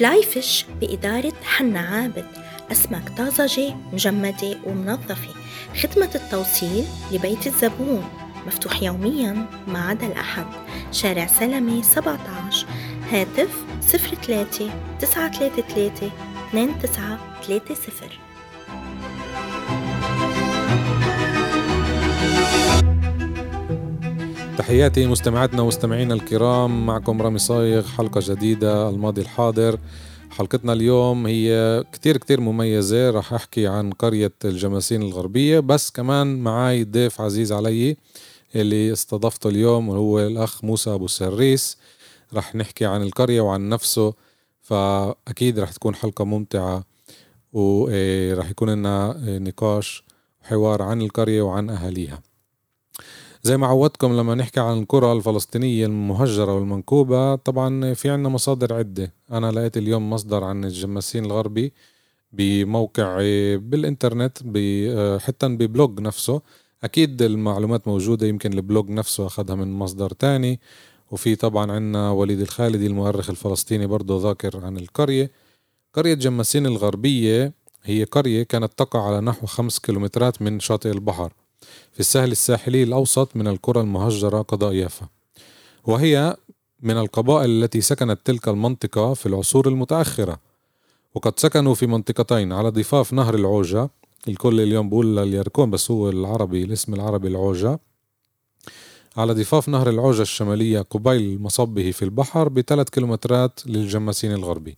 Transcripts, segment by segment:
فلاي فيش بإدارة حنا عابد. أسماك طازجة مجمدة ومنظفة. خدمة التوصيل لبيت الزبون. مفتوح يوميا ما عدا الأحد. شارع سلمي 17 هاتف 03 933 2930 تحياتي مستمعاتنا ومستمعينا الكرام. معكم رامي صايغ حلقة جديدة الماضي الحاضر. حلقتنا اليوم هي كتير كتير مميزة رح أحكي عن قرية الجماسين الغربية. بس كمان معاي ضيف عزيز علي اللي استضفته اليوم وهو الأخ موسى أبو سريس. رح نحكي عن القرية وعن نفسه فأكيد رح تكون حلقة ممتعة ورح يكون لنا نقاش وحوار عن القرية وعن أهاليها. زي ما عودتكم لما نحكي عن القرى الفلسطينية المهجرة والمنكوبة طبعا في عنا مصادر عدة. أنا لقيت اليوم مصدر عن الجماسين الغربي بموقع بالإنترنت حتى ب blog نفسه. أكيد المعلومات موجودة يمكن ال blog نفسه أخذها من مصدر تاني. وفي طبعا عنا وليد الخالدي المؤرخ الفلسطيني برضه ذاكر عن القرية. قرية جماسين الغربية هي قرية كانت تقع على نحو خمس كيلومترات من شاطئ البحر. في السهل الساحلي الأوسط من القرى المهجرة قضاء يافا. وهي من القبائل التي سكنت تلك المنطقة في العصور المتأخرة. وقد سكنوا في منطقتين على ضفاف نهر العوجة. الكل اليوم بقول اليركون بس هو العربي الاسم العربي العوجة. على ضفاف نهر العوجة الشمالية قبيل مصبه في البحر بثلاث كيلومترات للجماسين الغربي.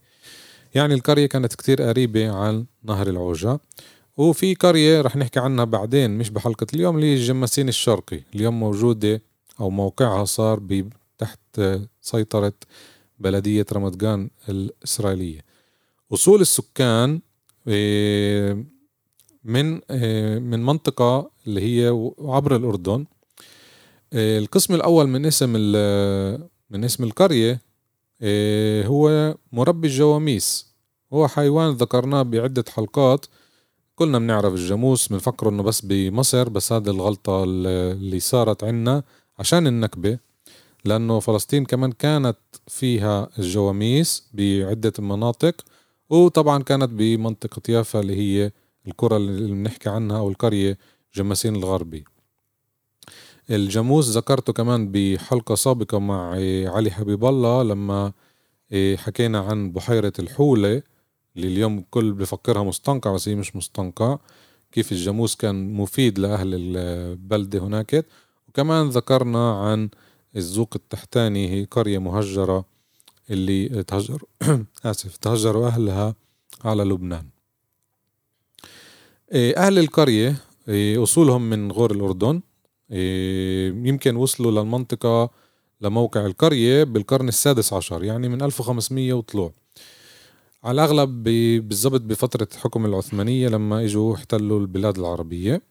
يعني القرية كانت كتير قريبة عن نهر العوجة. وفي قرية رح نحكي عنها بعدين مش بحلقة اليوم اللي هي الجماسين الشرقي. اليوم موجودة أو موقعها صار تحت سيطرة بلدية رمضان الإسرائيلية. أصول السكان آه، من آه، من منطقة اللي هي عبر الأردن. آه، القسم الأول من اسم من اسم القرية هو مربي الجواميس. هو حيوان ذكرناه بعدة حلقات. كلنا بنعرف الجاموس بنفكر إنه بس بمصر بس هذه الغلطة اللي صارت عنا عشان النكبة لأنه فلسطين كمان كانت فيها الجواميس بعدة مناطق وطبعا كانت بمنطقة يافا اللي هي القرى اللي بنحكي عنها أو القرية جماسين الغربي. الجاموس ذكرته كمان بحلقة سابقة مع علي حبيب الله لما حكينا عن بحيرة الحولة. اللي اليوم الكل بفكرها مستنقع بس هي مش مستنقع. كيف الجاموس كان مفيد لأهل البلدة هناك. وكمان ذكرنا عن الزوق التحتاني هي قرية مهجرة اللي تهجر آسف تهجروا أهلها على لبنان. إيه، أهل القرية إيه، أصولهم من غور الأردن. إيه، يمكن وصلوا للمنطقة لموقع القرية بالقرن السادس عشر يعني من 1500 وطلوع. على الأغلب بالضبط بفترة الحكم العثمانية لما إجوا احتلوا البلاد العربية.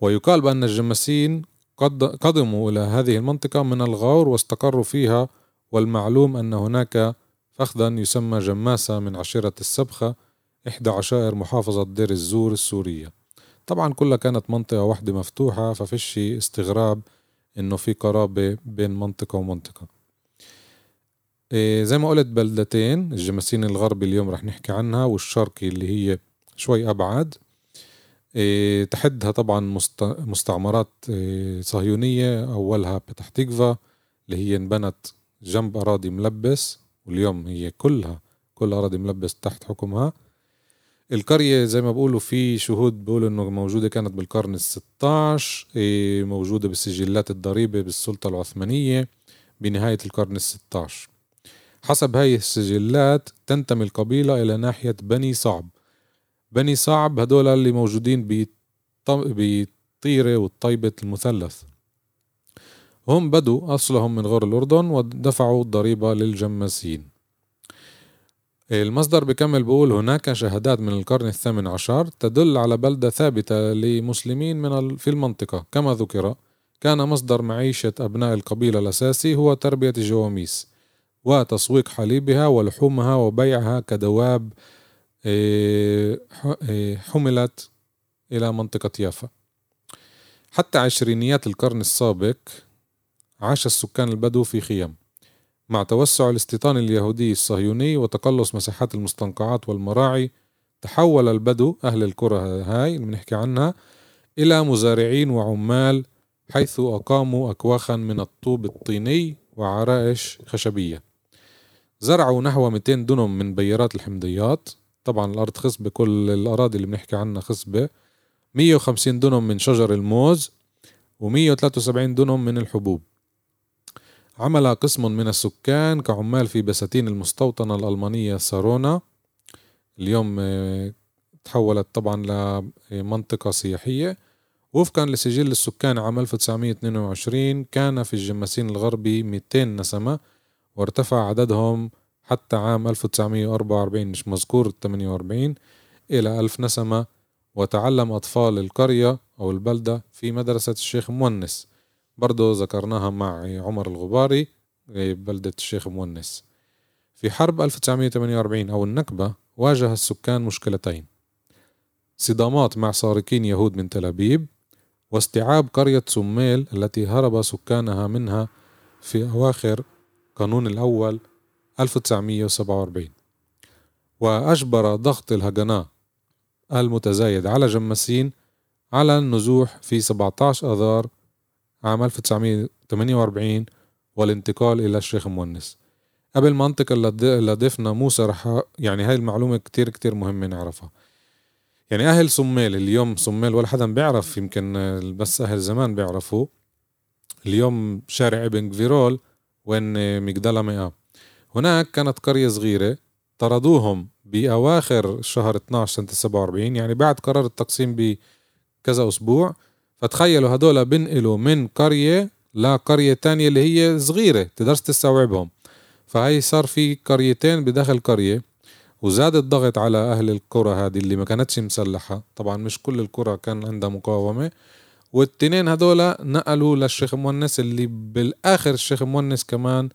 ويقال بأن الجماسين قد قدموا إلى هذه المنطقة من الغور واستقروا فيها والمعلوم أن هناك فخذا يسمى جماسة من عشيرة السبخة إحدى عشائر محافظة دير الزور السورية. طبعا كلها كانت منطقة واحدة مفتوحة ففيش استغراب إنه في قرابة بين منطقة ومنطقة. إيه زي ما قلت بلدتين الجماسين الغربي اليوم رح نحكي عنها والشرقي اللي هي شوي أبعد. إيه تحدها طبعا مستعمرات إيه صهيونية أولها بتح تكفا اللي هي انبنت جنب أراضي ملبس واليوم هي كلها كل أراضي ملبس تحت حكمها. القرية زي ما بقولوا في شهود بيقولوا إنه موجودة كانت بالقرن الستاش إيه موجودة بسجلات الضريبة بالسلطة العثمانية بنهاية القرن الستاش. حسب هاي السجلات تنتمي القبيلة إلى ناحية بني صعب. بني صعب هدول اللي موجودين بطيرة والطيبة المثلث. هم بدوا أصلهم من غور الأردن ودفعوا الضريبة للجماسين المصدر بكمل بقول هناك شهادات من القرن الثامن عشر تدل على بلدة ثابتة لمسلمين من في المنطقة. كما ذكر كان مصدر معيشة أبناء القبيلة الأساسي هو تربية الجواميس وتسويق حليبها ولحومها وبيعها كدواب إيه، إيه، حملت إلى منطقة يافا. حتى عشرينيات القرن السابق عاش السكان البدو في خيام. مع توسع الاستيطان اليهودي الصهيوني وتقلص مساحات المستنقعات والمراعي تحول البدو أهل القرى هاي اللي بنحكي عنها إلى مزارعين وعمال حيث أقاموا أكواخا من الطوب الطيني وعرائش خشبية. زرعوا نحو 200 دنم من بيارات الحمضيات. طبعا الأرض خصبة كل الأراضي اللي بنحكي عنها خصبة. 150 دنم من شجر الموز و173 دنم من الحبوب. عمل قسم من السكان كعمال في بساتين المستوطنة الألمانية سارونا. اليوم آه، تحولت طبعا لمنطقة سياحية. وفقا لسجل السكان عام 1922 كان في الجماسين الغربي 200 نسمة. وارتفع عددهم حتى عام 1944 مش مذكور 48 إلى ألف نسمة. وتعلم أطفال القرية أو البلدة في مدرسة الشيخ مونس. برضو ذكرناها مع عمر الغباري بلدة الشيخ مونس. في حرب 1948 أو النكبة واجه السكان مشكلتين صدامات مع سارقين يهود من تل أبيب واستيعاب قرية سميل التي هرب سكانها منها في أواخر قانون الأول 1947 وأجبر ضغط الهجناء المتزايد على جماسين على النزوح في 17 أذار عام 1948 والانتقال إلى الشيخ مونس قبل ما انتقل لضيفنا موسى رح يعني هاي المعلومة كتير كتير مهمة نعرفها. يعني أهل صميل اليوم صميل ولا حدا بيعرف يمكن بس أهل زمان بيعرفوا. اليوم شارع ابن جفيرول وين مجدال همئة. هناك كانت قرية صغيرة طردوهم بأواخر شهر 12 سنة 47 يعني بعد قرار التقسيم بكذا أسبوع. فتخيلوا هدول بنقلوا من قرية لقرية تانية اللي هي صغيرة تقدرش تستوعبهم. فهي صار في قريتين بداخل قرية وزاد الضغط على أهل القرى هذه اللي ما كانتش مسلحة. طبعا مش كل القرى كان عندها مقاومة. والتنين هدول نقلوا للشيخ مونس اللي بالآخر الشيخ مونس كمان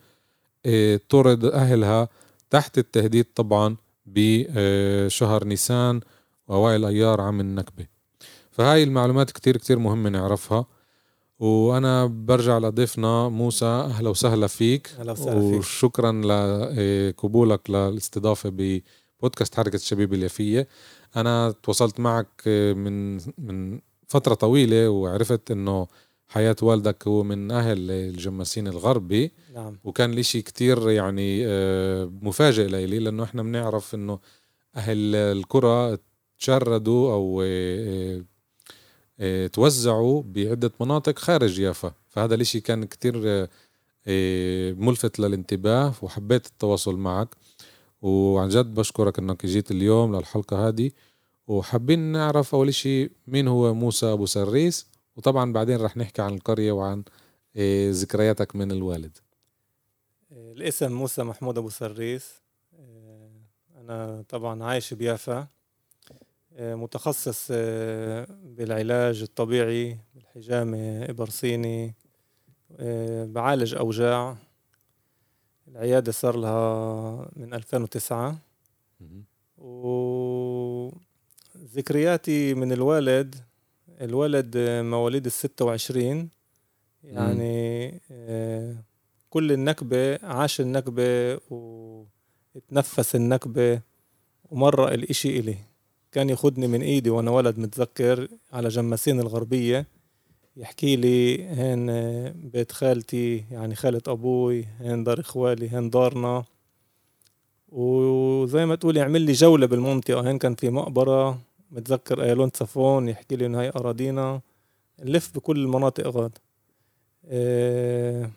آه طرد أهلها تحت التهديد طبعا بشهر نيسان وأوائل أيار عام النكبة. فهاي المعلومات كتير كتير مهمة نعرفها. وأنا برجع لضيفنا موسى أهلا وسهلا فيك. أهلا وسهلا فيك. وشكرا لقبولك للاستضافة ببودكاست حركة الشبيب اليافية. أنا تواصلت معك من من فترة طويلة وعرفت إنه حياة والدك هو من أهل الجماسين الغربي. نعم. وكان شيء كتير يعني آه، مفاجئ لي لأنه إحنا بنعرف إنه أهل القرى تشردوا أو آه، آه، توزعوا بعدة مناطق خارج يافا. فهذا الإشي كان كتير ملفت للانتباه وحبيت التواصل معك. وعن جد بشكرك إنك جيت اليوم للحلقة هذه. وحابين نعرف أول شيء مين هو موسى أبو سريس وطبعا بعدين رح نحكي عن القرية وعن آه، ذكرياتك من الوالد. الاسم موسى محمود أبو سريس آه، أنا طبعا عايش بيافا متخصص بالعلاج الطبيعي بالحجامة إبر صيني بعالج أوجاع. العيادة صار لها من 2009 وذكرياتي من الوالد الولد مواليد الستة وعشرين. يعني آه كل النكبة عاش النكبة وتنفس النكبة ومرة الإشي إلي. كان ياخدني من إيدي وأنا ولد متذكر على جماسين الغربية. يحكي لي هين بيت خالتي يعني خالة أبوي هين دار إخوالي هين دارنا. وزي ما تقول يعمل لي جولة بالمنطقة. هين كان في مقبرة. متذكر إيلون صفون يحكي لي إنه هاي أراضينا نلف بكل المناطق غاد. أه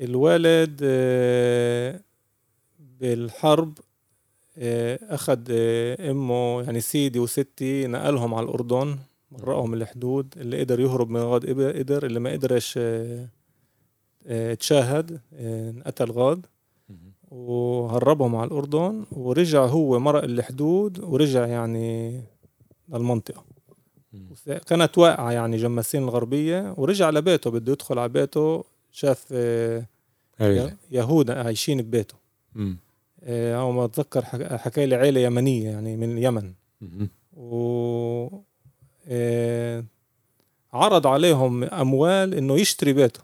الوالد أه بالحرب أه أخذ آه، إمه يعني سيدي وستي نقلهم على الأردن مرقهم الحدود اللي قدر يهرب من غاد قدر اللي ما قدرش آه، آه، تشاهد انقتل غاد. وهربهم على الأردن ورجع هو مرق الحدود ورجع يعني للمنطقة. كانت واقعة يعني جماسين الغربية ورجع لبيته بده يدخل على بيته شاف آه، يهود عايشين ببيته. آه، أو ما أتذكر حكى لي عيلة يمنية يعني من اليمن. و آه، عرض عليهم أموال إنه يشتري بيته.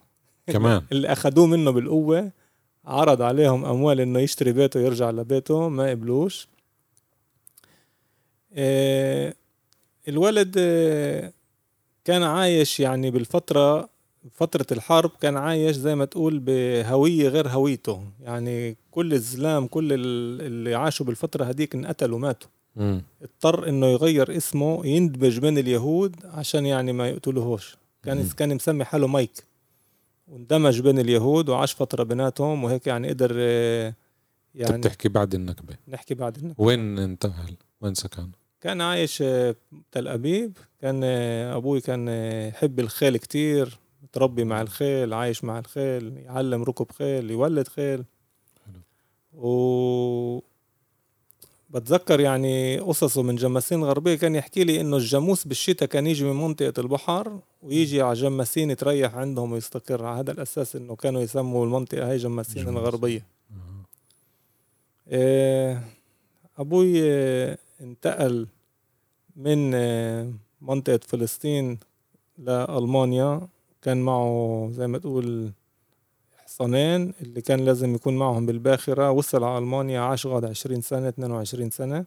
كمان. اللي أخذوه منه بالقوة. عرض عليهم أموال إنه يشتري بيته يرجع لبيته ما قبلوش. الولد كان عايش يعني بالفترة فترة الحرب كان عايش زي ما تقول بهوية غير هويته. يعني كل الزلام كل اللي عاشوا بالفترة هديك انقتلوا ماتوا. اضطر إنه يغير اسمه يندمج بين اليهود عشان يعني ما يقتلوهوش. كان مم. كان مسمي حاله مايك. واندمج بين اليهود وعاش فترة بيناتهم وهيك يعني قدر يعني تحكي بعد النكبة. نحكي بعد النكبة. وين انتقل؟ وين سكن؟ كان عايش تل أبيب. كان أبوي كان يحب الخيل كتير تربي مع الخيل عايش مع الخيل يعلم ركوب خيل يولد خيل. و بتذكر يعني قصصه من جماسين الغربية كان يحكي لي إنه الجاموس بالشتاء كان يجي من منطقة البحر ويجي على جماسين يتريح عندهم ويستقر. على هذا الأساس إنه كانوا يسموا المنطقة هاي جماسين الغربية. آه. أبوي انتقل من منطقة فلسطين لألمانيا. كان معه زي ما تقول حصانين اللي كان لازم يكون معهم بالباخرة. وصل على ألمانيا عاش غاد عشرين سنة اتنين وعشرين سنة.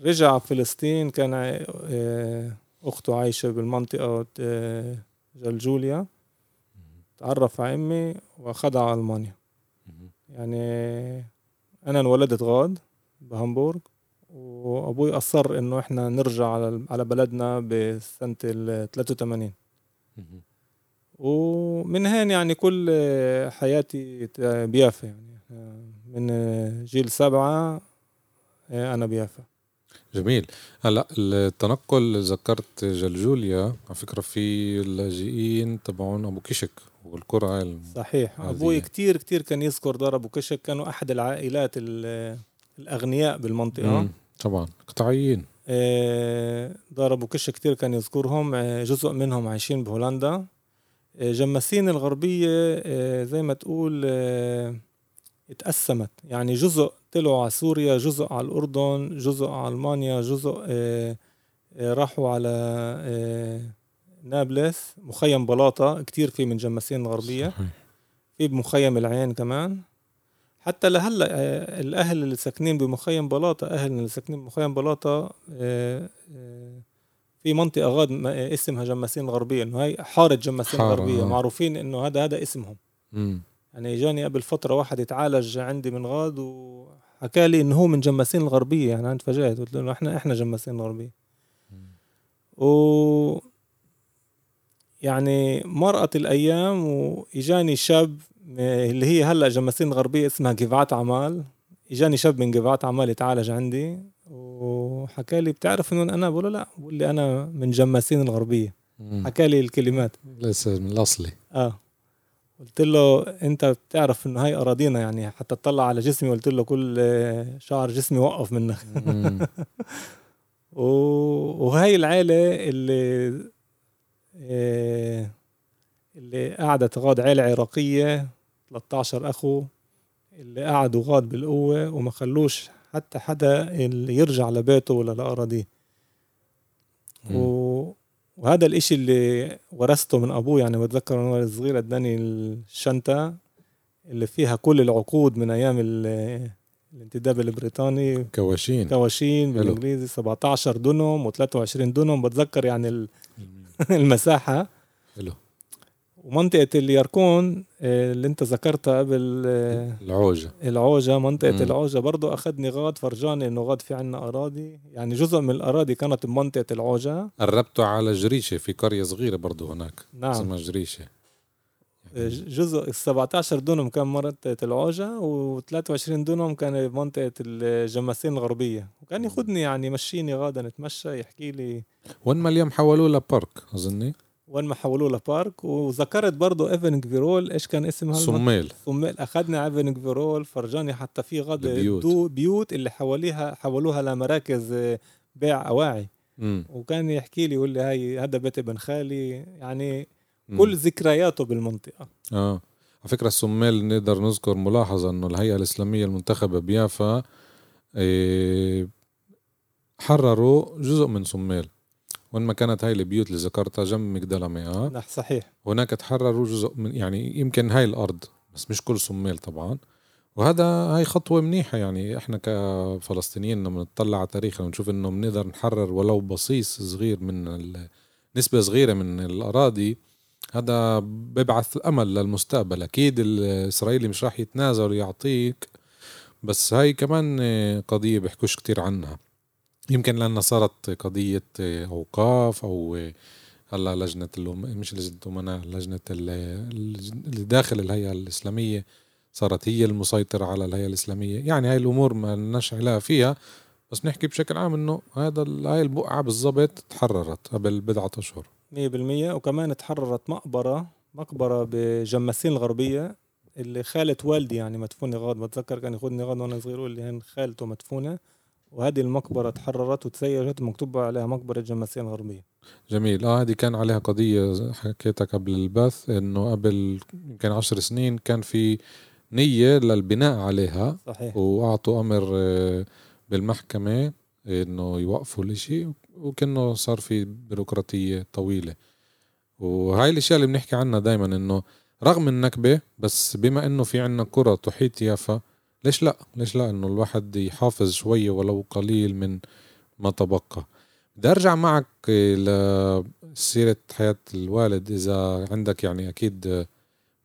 رجع فلسطين كان آه، أخته عايشة بالمنطقة آه، جلجوليا تعرف على أمي وأخدها على ألمانيا. يعني أنا انولدت غاد بهامبورغ وأبوي أصر إنه إحنا نرجع على بلدنا بسنة ال 83 ومن هين يعني كل حياتي بيافا يعني. من جيل سبعة أنا بيافا. جميل. هلا التنقل ذكرت جلجوليا. على فكرة في اللاجئين تبعون أبو كشك والقرى صحيح. أبوي كتير كتير كان يذكر دار أبو كشك كانوا أحد العائلات الأغنياء بالمنطقة. مم. طبعا. قطاعيين آه، دار أبو كش كتير كان يذكرهم. آه، جزء منهم عايشين بهولندا. آه، جماسين الغربية زي ما تقول اتقسمت. يعني جزء طلعوا على سوريا جزء على الأردن جزء على ألمانيا جزء راحوا على نابلس مخيم بلاطة كتير في من جماسين الغربية. في بمخيم العين كمان. حتى لهلأ آه، الأهل اللي ساكنين بمخيم بلاطة أهلنا اللي ساكنين بمخيم بلاطة آه، آه، في منطقة غاد اسمها جماسين الغربية إنه هاي حارة جماسين الغربية. معروفين إنه هذا هذا اسمهم. يعني اجاني قبل فترة واحد يتعالج عندي من غاد وحكى لي إنه هو من جماسين الغربية. يعني أنا تفاجئت قلت له إحنا إحنا جماسين الغربية. و يعني مرقت الأيام وإجاني شاب اللي هي هلأ جماسين غربية اسمها جيفات عمال. إجاني شاب من جيفات عمال يتعالج عندي وحكى لي بتعرف إنه أنا؟ بقول له لا بقول لي أنا من جماسين الغربية. حكى لي الكلمات. لسه من الأصلي. آه. قلت له انت بتعرف انه هاي أراضينا يعني حتى اطلع على جسمي قلت له كل شعر جسمي وقف منك. وهي العيلة اللي آه، اللي قعدت غاد عيلة عراقية 13 أخو اللي قعدوا غاد بالقوة وما خلوش حتى حدا اللي يرجع لبيته ولا لأراضيه. و... وهذا الإشي اللي ورثته من أبوي يعني بتذكر وأنا صغير أداني الشنطة اللي فيها كل العقود من أيام الانتداب البريطاني. كواشين. كواشين بالإنجليزي 17 دنم و23 دنم بتذكر يعني المساحة. حلو. ومنطقة اليركون آه، اللي انت ذكرتها قبل آه، العوجة. العوجة منطقة مم. العوجة. برضو أخذني غاد فرجاني إنه غاد في عنا أراضي. يعني جزء من الأراضي كانت بمنطقة العوجة. قربته على جريشة في قرية صغيرة برضو هناك. نعم. اسمها جريشة. آه، جزء ال 17 دونم كان منطقة العوجة و 23 دونم كان بمنطقة الجماسين الغربية. وكان ياخذني يعني يمشيني غادا نتمشى يحكي لي. وين ما اليوم حولوه ل park أظني؟ وين ما حولوه ل park. وذكرت برضه ايفن جفيرول. إيش كان اسمها؟ صميل صميل أخذنا ايفن جفيرول. فرجاني حتى في غد البيوت. دو بيوت اللي حواليها حولوها لمراكز آه، بيع أواعي. مم. وكان يحكي لي يقول لي هاي هذا بيت ابن خالي. يعني مم. كل ذكرياته بالمنطقة. آه. على فكرة الصميل نقدر نذكر ملاحظة إنه الهيئة الإسلامية المنتخبة بيافا إيه حرروا جزء من صميل وين ما كانت هاي البيوت اللي ذكرتها جنب مقدلمة آه نح صحيح. هناك تحرروا جزء من يعني يمكن هاي الأرض بس مش كل صميل طبعا. وهذا هاي خطوة منيحة يعني إحنا كفلسطينيين لما نطلع على تاريخنا ونشوف إنه بنقدر نحرر ولو بصيص صغير من نسبة صغيرة من الأراضي هذا بيبعث أمل للمستقبل. أكيد الإسرائيلي مش راح يتنازل ويعطيك بس هاي كمان قضية بيحكوش كتير عنها. يمكن لأنها صارت قضية أوقاف أو هلا لجنة الأم... مش لجنة الأمناء لجنة ال- اللي داخل الهيئة الإسلامية صارت هي المسيطرة على الهيئة الإسلامية. يعني هاي الأمور ما لناش علاقة فيها بس نحكي بشكل عام إنه هذا هاي البقعة بالضبط تحررت قبل بضعة أشهر. 100% وكمان تحررت مقبرة مقبرة بجماسين الغربية اللي خالة والدي يعني مدفونة غاد. بتذكر كان ياخذني غاد وأنا صغير يقول لي هن خالته مدفونة. وهذه المقبرة تحررت وتسيجت مكتوب عليها مقبرة جماسين الغربية. جميل. آه هذه كان عليها قضية حكيتها قبل البث إنه قبل يمكن عشر سنين كان في نية للبناء عليها صحيح. وأعطوا أمر آه، بالمحكمة إنه يوقفوا الإشي وكأنه صار في بيروقراطية طويلة. وهاي الأشياء اللي بنحكي عنها دايما إنه رغم النكبة بس بما إنه في عنا قرى تحيط يافا ليش لا؟ ليش لا؟ إنه الواحد يحافظ شوية ولو قليل من ما تبقى. بدي أرجع معك لسيرة حياة الوالد. إذا عندك يعني أكيد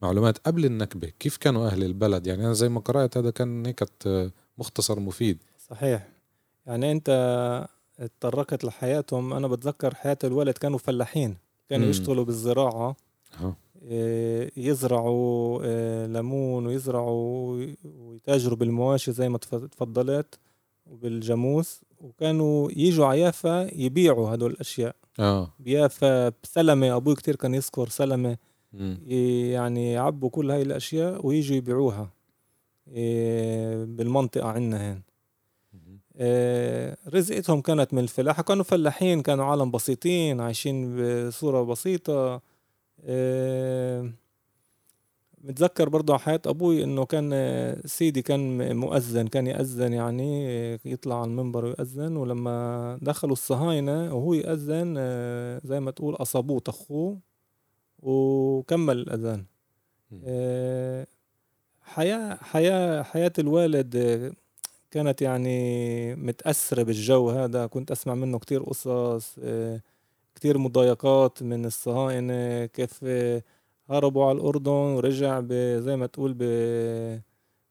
معلومات قبل النكبة كيف كانوا أهل البلد؟ يعني أنا زي ما قرأت هذا كان هيك مختصر مفيد. صحيح. يعني أنت اتطرقت لحياتهم. أنا بتذكر حياة الولد كانوا فلاحين كانوا. يشتغلوا بالزراعة. ها. إيه، يزرعوا إيه، ليمون ويزرعوا وي- ويتاجروا بالمواشي زي ما تف- تفضلت وبالجاموس. وكانوا يجوا على يافا يبيعوا هدول الأشياء. آه. بيافا بسلمة أبوي كتير كان يذكر. ي- يعني يعبوا كل هاي الأشياء ويجوا يبيعوها إيه، بالمنطقة عنا هين. آه، رزقتهم كانت من الفلاحة كانوا فلاحين كانوا عالم بسيطين عايشين بصورة بسيطة. آه، متذكر برضه على حياة أبوي إنه كان آه، سيدي كان مؤذن كان يأذن يعني آه، يطلع على المنبر ويأذن ولما دخلوا الصهاينة وهو يأذن آه، زي ما تقول أصابوه طخوه وكمل الأذان. آه، حياة حياة حياة الوالد آه، كانت يعني متأثرة بالجو هذا كنت أسمع منه كتير قصص آه، كتير مضايقات من الصهاينة كيف هربوا على الأردن ورجع ب- زي ما تقول ب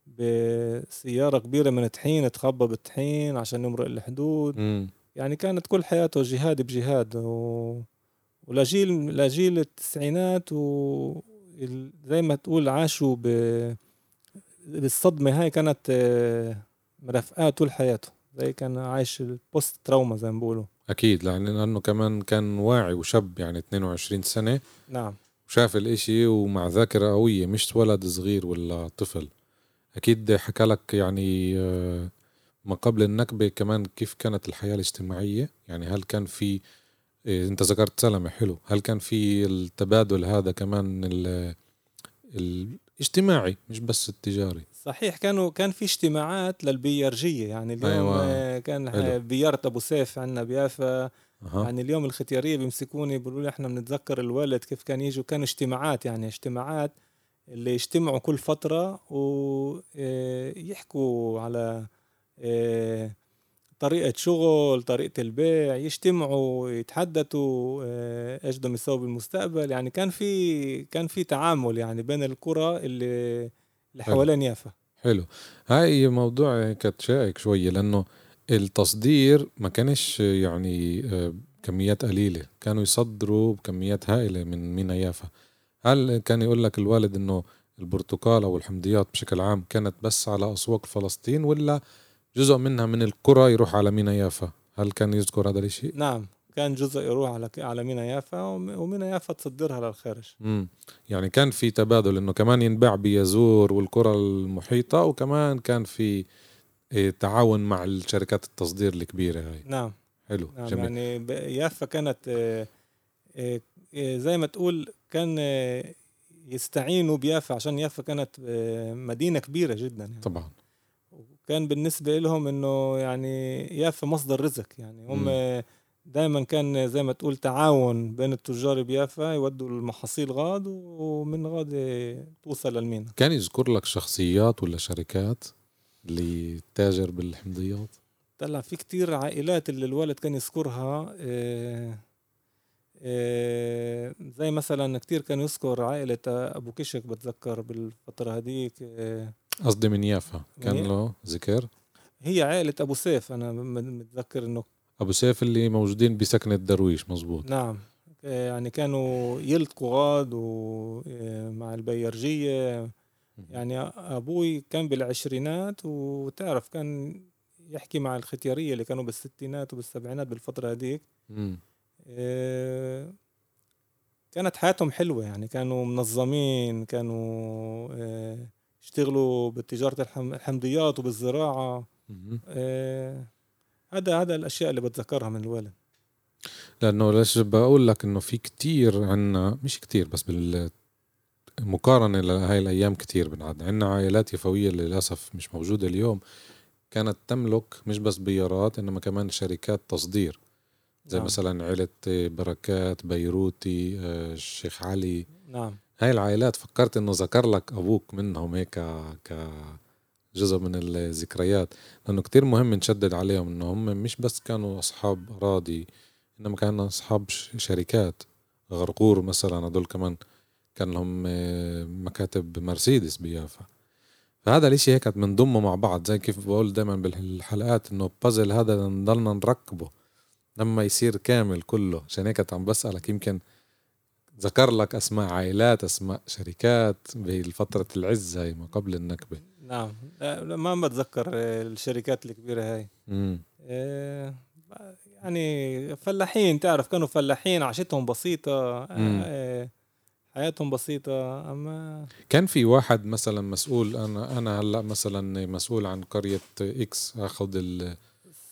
بسيارة كبيرة من طحين تخبى بالطحين عشان يمرق الحدود. مم. يعني كانت كل حياته جهاد بجهاد و... ولجيل لجيل التسعينات و زي ما تقول عاشوا ب... بالصدمة هاي كانت مرافقاه طول حياته. زي كان عايش البوست تراوما زي ما بيقولوا. أكيد لأنه كمان كان واعي وشاب يعني 22 سنة. نعم. وشاف الإشي ومع ذاكرة قوية مش ولد صغير ولا طفل. أكيد حكى لك يعني آه، ما قبل النكبة كمان كيف كانت الحياة الاجتماعية. يعني هل كان في إيه، أنت ذكرت سلمة حلو. هل كان في التبادل هذا كمان ال- الاجتماعي مش بس التجاري؟ صحيح كانوا كان في اجتماعات للبيارجية يعني اليوم أيوة. آه، كان حلو. بيارة أبو سيف عندنا بيافا أها. يعني اليوم الختيارية بيمسكوني بيقولوا لي إحنا بنتذكر الوالد كيف كان يجوا كانوا اجتماعات يعني اجتماعات اللي يجتمعوا كل فترة ويحكوا على آه، طريقة شغل طريقة البيع يجتمعوا يتحدثوا آه، إيش بدهم يسووا بالمستقبل يعني كان في كان في تعامل يعني بين القرى اللي اللي. حوالين يافا حلو. هاي موضوع كانت شائك شوية لأنه التصدير ما كانش يعني آه، كميات قليلة. كانوا يصدروا بكميات هائلة من مينا يافا هل كان يقول لك الوالد إنه البرتقال أو الحمضيات بشكل عام كانت بس على أسواق فلسطين ولا جزء منها من القرى يروح على مينا يافا؟ هل كان يذكر هذا الشيء؟ نعم. كان جزء يروح على على مينا يافا ومينا يافا تصدرها للخارج. امم يعني كان في تبادل إنه كمان ينباع بيزور والقرى المحيطة وكمان كان في إيه، تعاون مع الشركات التصدير الكبيرة هاي. نعم. حلو نعم جميل. يعني يافا كانت آه، آه، زي ما تقول كان يستعينوا بيافا عشان يافا كانت مدينة كبيرة جدا يعني. طبعا. وكان بالنسبة لهم إنه يعني يافا مصدر رزق يعني. هم دائما كان زي ما تقول تعاون بين التجار بيافا يودوا المحاصيل غاد ومن غاد توصل للمينا. كان يذكر لك شخصيات ولا شركات اللي تاجر بالحمضيات؟ طلع في كتير عائلات اللي الوالد كان يذكرها إيه إيه زي مثلا كتير كان يذكر عائلة أبو كشك بتذكر بالفترة هذيك إيه قصدي من يافا كان له ذكر؟ هي عائلة أبو سيف أنا متذكر إنه أبو سيف اللي موجودين بسكنة درويش مزبوط نعم. يعني كانوا يلتقوا غاد ومع البيرجية. يعني أبوي كان بالعشرينات وتعرف كان يحكي مع الختيارية اللي كانوا بالستينات وبالسبعينات بالفترة هذيك. آه كانت حياتهم حلوة. يعني كانوا منظمين كانوا آه يشتغلوا بتجارة الحمضيات وبالزراعة. آه هذا هذا الأشياء اللي بتذكرها من الوالد. لأنه ليش بقول لك إنه في كتير عنا مش كتير بس بال مقارنة لهاي الأيام كتير بنعد. عنا عائلات يفوية للأسف مش موجودة اليوم كانت تملك مش بس بيارات إنما كمان شركات تصدير. زي نعم. مثلا عيلة بركات بيروتي آه، الشيخ علي. نعم. هاي العائلات فكرت إنه ذكر لك أبوك منهم هيك كجزء من الذكريات لأنه كتير مهم نشدد عليهم إنه هم مش بس كانوا أصحاب اراضي إنما كانوا أصحاب شركات. غرقور مثلا هدول كمان كان لهم آه، مكاتب مرسيدس بيافا. فهذا الإشي هيك بنضمه مع بعض زي كيف بقول دائما بالحلقات إنه بازل هذا نضلنا نركبه لما يصير كامل كله. عشان هيك عم بسألك يمكن ذكر لك أسماء عائلات أسماء شركات بفترة العز هاي ما قبل النكبة. نعم. ما بتذكر الشركات الكبيرة هاي. امم يعني فلاحين تعرف كانوا فلاحين عشتهم بسيطة مم. حياتهم بسيطة أما كان في واحد مثلا مسؤول أنا أنا هلأ مثلا مسؤول عن قرية إكس أخذ ال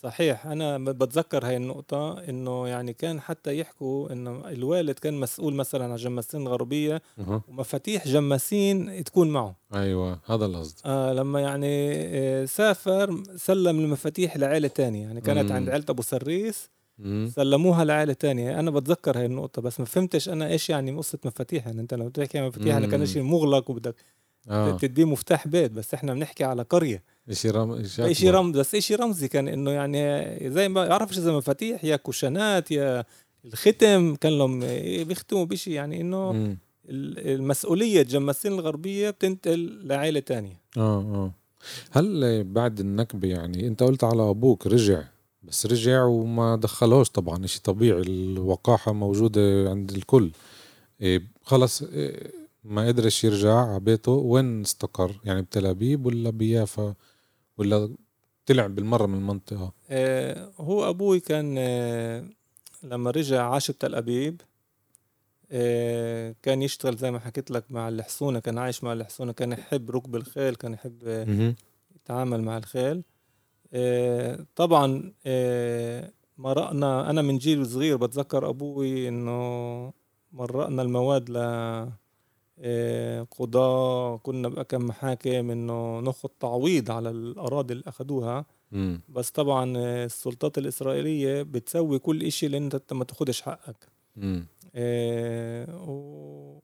صحيح أنا بتذكر هاي النقطة إنه يعني كان حتى يحكوا إنه الوالد كان مسؤول مثلا عن جماسين الغربية أه. ومفاتيح جماسين تكون معه أيوه هذا القصد آه لما يعني آه، سافر سلم المفاتيح لعائلة تانية يعني كانت مم. عند عيلة أبو سريس مم. سلموها لعائلة تانية أنا بتذكر هاي النقطة بس ما فهمتش أنا إيش يعني قصة مفاتيح يعني أنت لو بتحكي عن مفاتيح أنا كان شيء مغلق وبدك آه. تديه مفتاح بيت بس إحنا بنحكي على قرية شيء رمز شيء رمز بس شيء رمزي كان إنه يعني زي ما بعرفش إذا مفاتيح يا كوشنات يا الختم كان لهم بيختموا بشيء يعني إنه المسؤولية الجماسين الغربية بتنتقل لعائله تانية. آه آه. هل بعد النكبة يعني أنت قلت على أبوك رجع بس رجع وما دخلوش طبعا شيء طبيعي الوقاحة موجودة عند الكل. إيه خلص إيه ما قدرش يرجع على بيته وين استقر؟ يعني بتل أبيب ولا بيافا؟ ولا طلع بالمرة من المنطقة؟ آه هو أبوي كان آه لما رجع عاش بتل أبيب آه كان يشتغل زي ما حكيت لك مع الحصونة كان عايش مع الحصونة كان يحب ركب الخيل كان يحب آه يتعامل مع الخيل. آه طبعا آه مرقنا أنا من جيل صغير بتذكر أبوي إنه مرقنا المواد ل قضاة كنا بقى كم محاكم إنه ناخد تعويض على الأراضي اللي أخدوها. م. بس طبعا السلطات الإسرائيلية بتسوي كل إشي لأن أنت ما تاخدش حقك. آه و...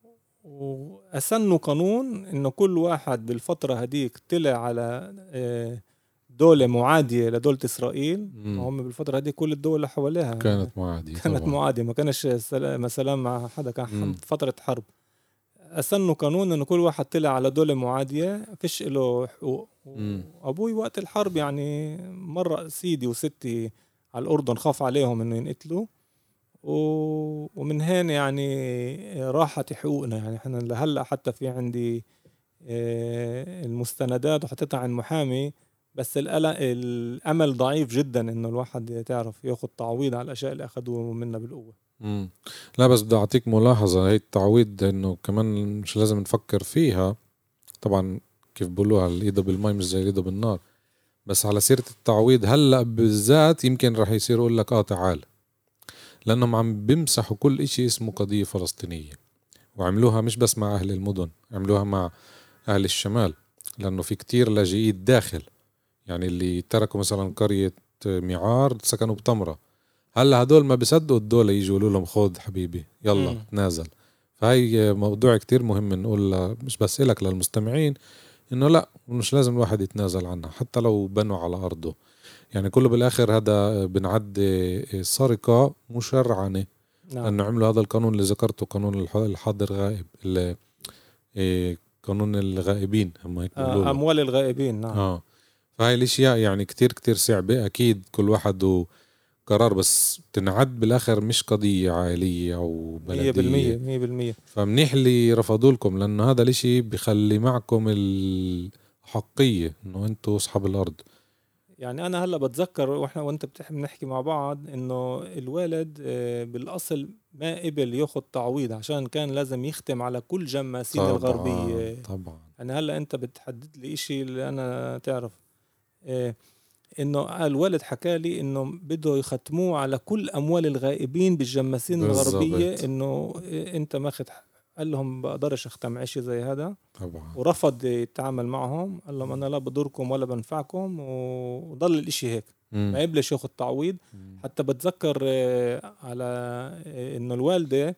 وأسنوا قانون إنه كل واحد بالفترة هديك طلع على آه دولة معادية لدولة إسرائيل. هم بالفترة هذه كل الدول اللي حواليها. كانت معادية كانت طبعا. معادية ما كانش مثلا مع حدا كان فترة حرب. اسنوا قانون إنه كل واحد طلع على دولة معادية فيش له حقوق. أبوي وقت الحرب يعني مرة سيدي وستي على الأردن خاف عليهم إنه ينقتلوا. و... ومن هين يعني راحت حقوقنا. يعني إحنا لهلأ حتى في عندي آه، المستندات وحطيتها عند محامي. بس الأمل ضعيف جدا إنه الواحد تعرف ياخذ تعويض على الأشياء اللي اخذوها منا بالقوة. مم. لا بس بدي أعطيك ملاحظة. هي التعويض إنه كمان مش لازم نفكر فيها. طبعا كيف بقولوها الايده بالمي مش زي الايده بالنار بس على سيرة التعويض هلأ بالذات يمكن رح يصير يقول لك آه تعال. لأنهم عم بيمسحوا كل إشي اسمه قضية فلسطينية. وعملوها مش بس مع أهل المدن عملوها مع أهل الشمال. لأنه في كتير لاجئين داخل. يعني اللي تركوا مثلا قرية ميعار سكنوا بتمرة. هلا هدول ما بيصدقوا الدولة يجوا يقولوا لهم خود حبيبي يلا مم. تنازل فهي موضوع كتير مهم نقول مش بس إلك للمستمعين إنه لا مش لازم الواحد يتنازل عنها حتى لو بنوا على أرضه. يعني كله بالآخر هذا بنعد سرقة مشرعنة. نعم. لأنه عملوا هذا القانون اللي ذكرته قانون الح- الحاضر غائب إيه، قانون الغائبين هم هيك آه. أموال الغائبين نعم. آه. فهاي الأشياء يعني كتير كتير صعبة أكيد كل واحد له قرار بس تنعد بالآخر مش قضية عائلية أو بالمية مية بالمية. فمنيح اللي رفضوا لكم لأنه هذا الإشي بخلي معكم الحقية إنه أنتوا أصحاب الأرض. يعني أنا هلأ بتذكر وإحنا وأنت بنحكي مع بعض إنه الوالد آه، بالأصل ما قبل ياخذ تعويض عشان كان لازم يختم على كل جماسين الغربية. طبعا. يعني هلأ أنت بتحدد لي إشي اللي أنا تعرف. آه، إنه الوالد حكى لي إنه بده يختموه على كل أموال الغائبين بالجماسين بالضبط. الغربية إنه أنت ماخذ قال لهم بقدرش أختم عشي زي هذا طبعا ورفض يتعامل معهم قال لهم أنا لا بضركم ولا بنفعكم وضل الإشي هيك مم. ما قبلش ياخذ تعويض مم. حتى بتذكر آه، على آه، إنه الوالدة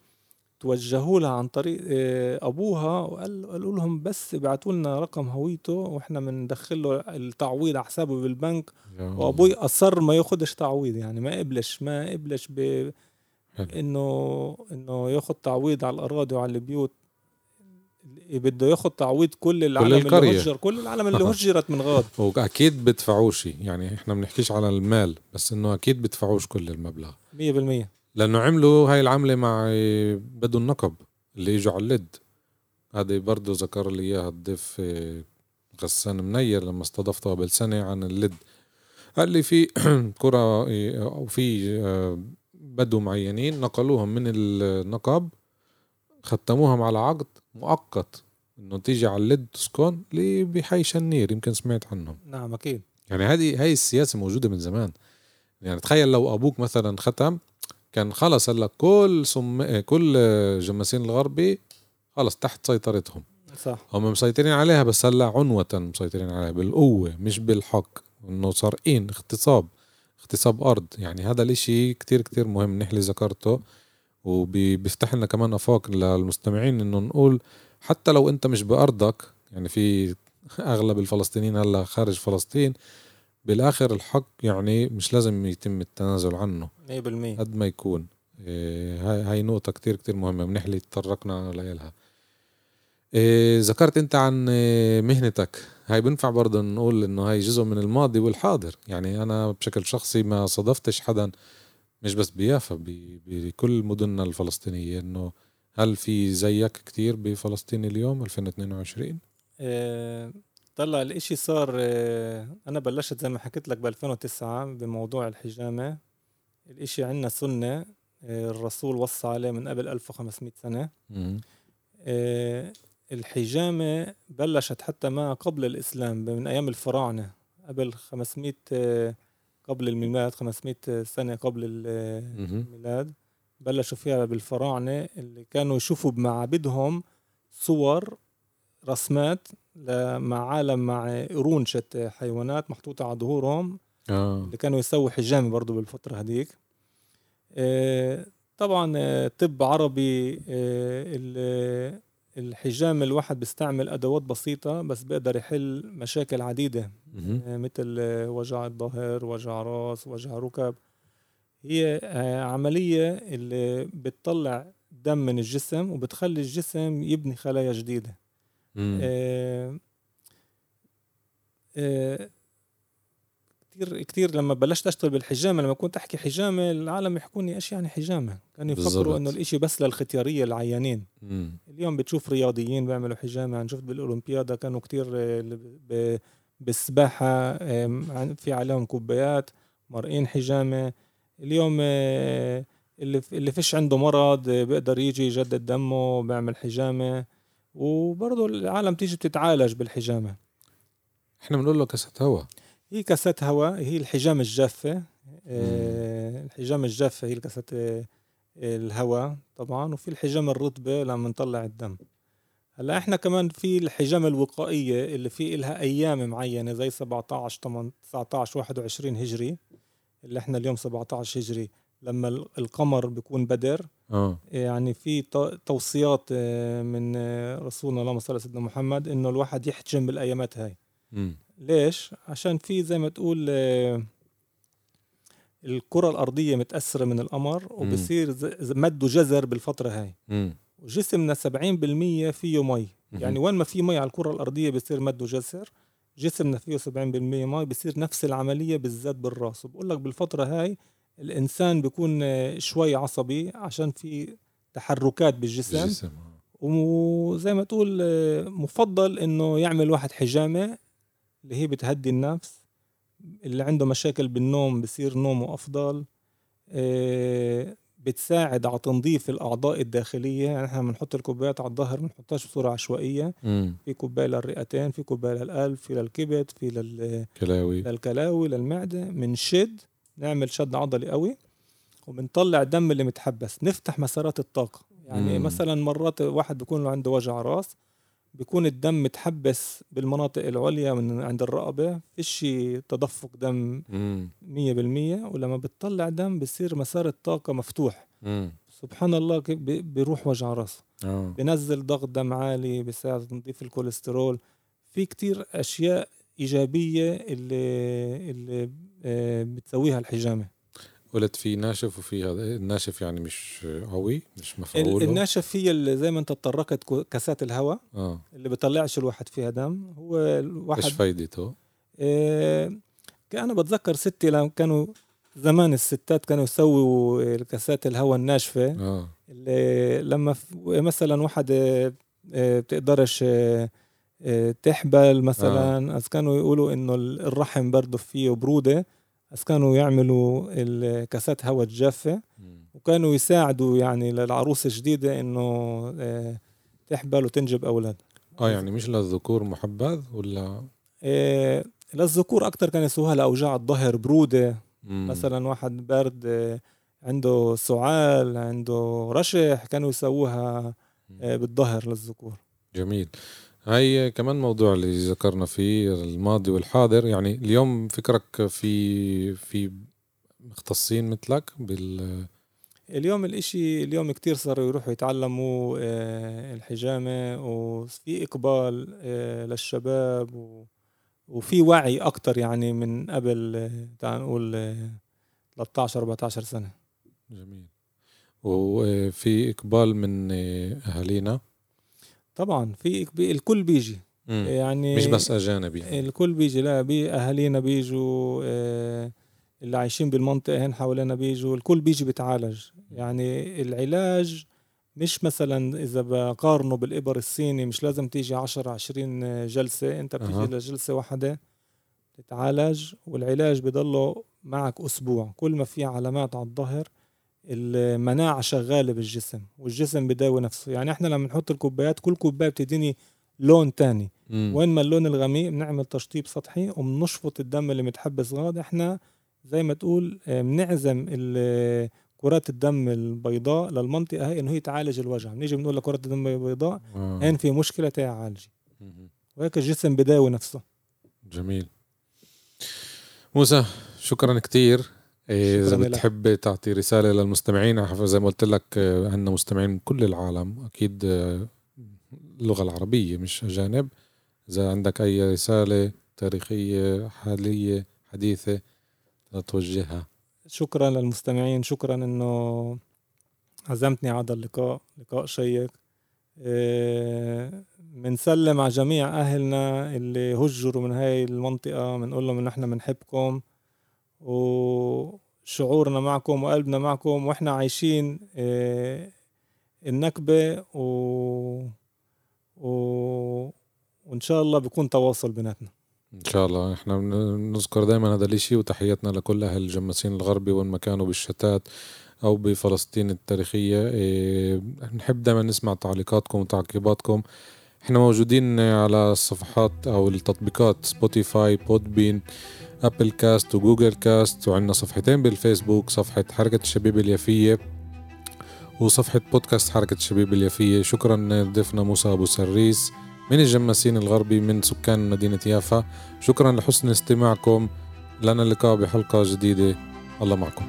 توجهوا لها عن طريق آه، أبوها وقال قالوا لهم بس ابعتوا لنا رقم هويته وإحنا بندخل له التعويض على حسابه بالبنك. وأبوي أصر ما ياخدش تعويض يعني ما قبلش ما قبلش ب. إنه إنه ياخذ تعويض على الأراضي وعلى البيوت بده ياخذ تعويض كل العالم القرية. اللي هجر كل العالم اللي هجرت من غاد وأكيد بدفعوش يعني إحنا بنحكيش على المال بس إنه أكيد بدفعوش كل المبلغ 100% لأنه عملوا هاي العملة مع بدو النقب اللي إجوا على اللد هذا برضه ذكر لي إياها الضيف إيه، غسان منير لما استضفته قبل سنة عن اللد قال لي في كرة إيه، أو في آه، بدو معينين نقلوهم من النقب ختموهم على عقد مؤقت إنه تيجي على اللد تسكن اللي بحي شنير يمكن سمعت عنهم. نعم أكيد. يعني هذه هاي السياسة موجودة من زمان. يعني تخيل لو أبوك مثلا ختم كان خلص هلا كل سم... كل جماسين الغربي خلص تحت سيطرتهم. صح. هم مسيطرين عليها بس هلا عنوة مسيطرين عليها بالقوة مش بالحق. إنه سارقين اغتصاب اغتصاب أرض. يعني هذا الإشي كتير كتير مهم. نحلي ذكرته. وبيفتح لنا كمان أفاق للمستمعين إنه نقول حتى لو أنت مش بأرضك يعني في أغلب الفلسطينيين هلا خارج فلسطين بالآخر الحق يعني مش لازم يتم التنازل عنه. 100% قد ما يكون. إيه، هاي هاي نقطة كتير كتير مهمة بنحلي تطرقنا لها إيه، ذكرت أنت عن إيه، مهنتك. هاي بنفع برضه نقول إنه هاي جزء من الماضي والحاضر. يعني أنا بشكل شخصي ما صادفتش حدا مش بس بيافا بكل مدننا الفلسطينية إنه هل في زيك كتير بفلسطين اليوم 2022 آه، طلع الإشي صار آه، أنا بلشت زي ما حكيت لك ب 2009 بموضوع الحجامة. الإشي عندنا سنة آه، الرسول وصى عليه من قبل 1500 سنة. مم. آه، الحجامة بلشت حتى ما قبل الإسلام من أيام الفراعنة قبل 500 آه، قبل الميلاد 500 سنة قبل. الميلاد. بلشوا فيها بالفراعنة اللي كانوا يشوفوا بمعابدهم صور رسمات مع عالم مع قرون شت حيوانات محطوطة على ظهورهم. آه. اللي كانوا يسووا حجامة برضو بالفترة هديك آه، طبعا آه، طب عربي آه، ال- الحجام الواحد بيستعمل أدوات بسيطة بس بيقدر يحل مشاكل. آه، مثل آه، وجع الظهر وجع راس وجع ركب. هي آه، عملية اللي بتطلع دم من الجسم وبتخلي الجسم يبني خلايا جديدة. آه، آه، كتير كتير لما بلشت أشتغل بالحجامة لما كنت أحكي حجامة العالم يحكوني إيش يعني حجامة؟ كانوا. يفكروا إنه الإشي بس للختيارية العيانين. مم. اليوم بتشوف رياضيين بيعملوا حجامة أنا شفت بالأولمبيادا كانوا كتير آه، اللي ب- بالسباحة في عليهم كوبايات مرقين حجامة. اليوم آه، اللي اللي فيش عنده مرض بيقدر يجي يجدد دمه بيعمل حجامة. وبرضه العالم تيجي بتتعالج بالحجامة. إحنا بنقول له كاسات هواء هي كاسات هواء هي الحجامة الجافة آه، الحجامة الجافة هي الكاسات آه، الهواء طبعا وفي الحجامة الرطبة لما نطلع الدم. هلأ إحنا كمان في الحجامة الوقائية اللي في إلها أيام معينة زي 17 18 19 21 هجري اللي إحنا اليوم 17 هجري. لما القمر بيكون بدر آه. يعني في توصيات آه، من رسولنا اللهم صل على سيدنا محمد إنه الواحد يحجم بالأيامات هاي. ليش؟ عشان في زي ما تقول الكرة الأرضية متأثرة من القمر وبصير مد وجزر بالفترة هاي. وجسمنا 70% فيه مي. يعني وين ما في مي على الكرة الأرضية بصير مد وجزر. جسمنا فيه 70% مي بصير نفس العملية بالذات بالرأس. بقول لك بالفترة هاي الإنسان بيكون شوي عصبي عشان في تحركات بالجسم. الجسم. آه. وزي ما تقول مفضل إنه يعمل واحد حجامة اللي هي بتهدي النفس اللي عنده مشاكل بالنوم بصير نومه أفضل آه، بتساعد على تنظيف الأعضاء الداخلية. يعني إحنا بنحط الكوبايات على الظهر ما بنحطهاش بصورة عشوائية. مم. في كوباية للرئتين في كوباية للقلب في للكبد في للكلاوي للكلاوي للمعدة. بنشد نعمل شد عضلي قوي وبنطلع الدم اللي متحبس. نفتح مسارات الطاقة. يعني مم. مثلا مرات واحد بيكون له عنده وجع راس بيكون الدم متحبس بالمناطق العليا من عند الرقبة فيش تدفق دم مية بالمية ولما بتطلع دم بصير مسار الطاقة مفتوح. مم. سبحان الله كيف بيروح وجع راسه آه. بنزل ضغط دم عالي بيساعد تنظيف الكوليسترول. في كتير أشياء إيجابية اللي اللي آه، بتسويها الحجامة. قلت في ناشف وفي هذا الناشف يعني مش قوي مش مفعول الناشف هي اللي زي ما انت تطرقت كاسات الهواء آه اللي بيطلعش الواحد فيها دم هو الواحد إيش فايدته؟ إيه أنا بتذكر ستي لما كانوا زمان الستات كانوا يسووا الكاسات الهواء الناشفة آه. اللي لما مثلا واحد آه، بتقدرش آه، تحبل مثلا آه. كانوا يقولوا إنه الرحم برضه فيه برودة بس كانوا يعملوا الكاسات هواء الجافة وكانوا يساعدوا يعني للعروس الجديدة إنه آه، تحبل وتنجب أولاد. آه يعني مش للذكور محبذ ولا؟ إيه للذكور أكثر كانوا يسووها لأوجاع الظهر برودة. مم. مثلا واحد برد آه، عنده سعال عنده رشح كانوا يسووها آه، بالظهر للذكور. جميل. هاي كمان موضوع اللي ذكرنا فيه الماضي والحاضر. يعني اليوم فكرك في في مختصين مثلك بال اليوم الإشي اليوم كتير صاروا يروحوا يتعلموا آه، الحجامة وفي إقبال آه، للشباب و... وفي وعي أكتر يعني من قبل آه، تعال نقول 13 14 سنة. جميل. وفي إقبال من أهالينا. طبعا في الكل بيجي. مم. يعني مش بس أجانب يعني. الكل بيجي. لا بي أهالينا بيجوا آه اللي عايشين بالمنطقة هنا حوالينا بيجوا. الكل بيجي بيتعالج. يعني العلاج مش مثلا إذا بقارنه بالإبر الصيني مش لازم تيجي 10 20 جلسة. أنت بتيجي أه. لجلسة واحدة تتعالج والعلاج بضله معك أسبوع. كل ما في علامات على الظهر المناعة شغالة بالجسم والجسم بداوي نفسه. يعني إحنا لما نحط الكوبايات كل كوباية بتديني لون تاني. مم. وين ما اللون الغميق بنعمل تشطيب سطحي وبنشفط الدم اللي متحبس غاد إحنا زي ما تقول آه، بنعزم كرات الدم البيضاء للمنطقة هاي إنه هي تعالج الوجع. بنيجي بنقول لكرات الدم البيضاء آه. هين في مشكلة تعالجي. وهيك الجسم بداوي نفسه. جميل. موسى شكرا كتير. إيه، إذا بتحب تعطي رسالة للمستمعين زي ما قلت لك آه، عندنا مستمعين من كل العالم أكيد آه، اللغة العربية مش أجانب. إذا عندك أي رسالة تاريخية حالية حديثة توجهها شكرا للمستمعين. شكرا إنه عزمتني على هذا اللقاء. لقاء شيق. بنسلم على جميع أهلنا اللي هجروا من هاي المنطقة بنقول لهم إن إحنا بنحبكم وشعورنا معكم وقلبنا معكم وإحنا عايشين آه، النكبة و... و... وإن شاء الله بيكون تواصل بيناتنا. إن شاء الله. إحنا بنذكر دائما هذا الإشي وتحياتنا لكل أهل الجماسين الغربي وين ما كانوا بالشتات أو بفلسطين التاريخية. إيه نحب دائما نسمع تعليقاتكم وتعقيباتكم. إحنا موجودين على الصفحات أو التطبيقات Spotify Podbean Apple Cast و Google Cast وعندنا صفحتين بالفيسبوك صفحة حركة الشبيبة اليافية وصفحة بودكاست حركة الشبيبة اليافية. شكرا ضيفنا موسى أبو سريس من الجماسين الغربي من سكان مدينة يافا. شكرا لحسن استماعكم. لنا اللقاء بحلقة جديدة. الله معكم.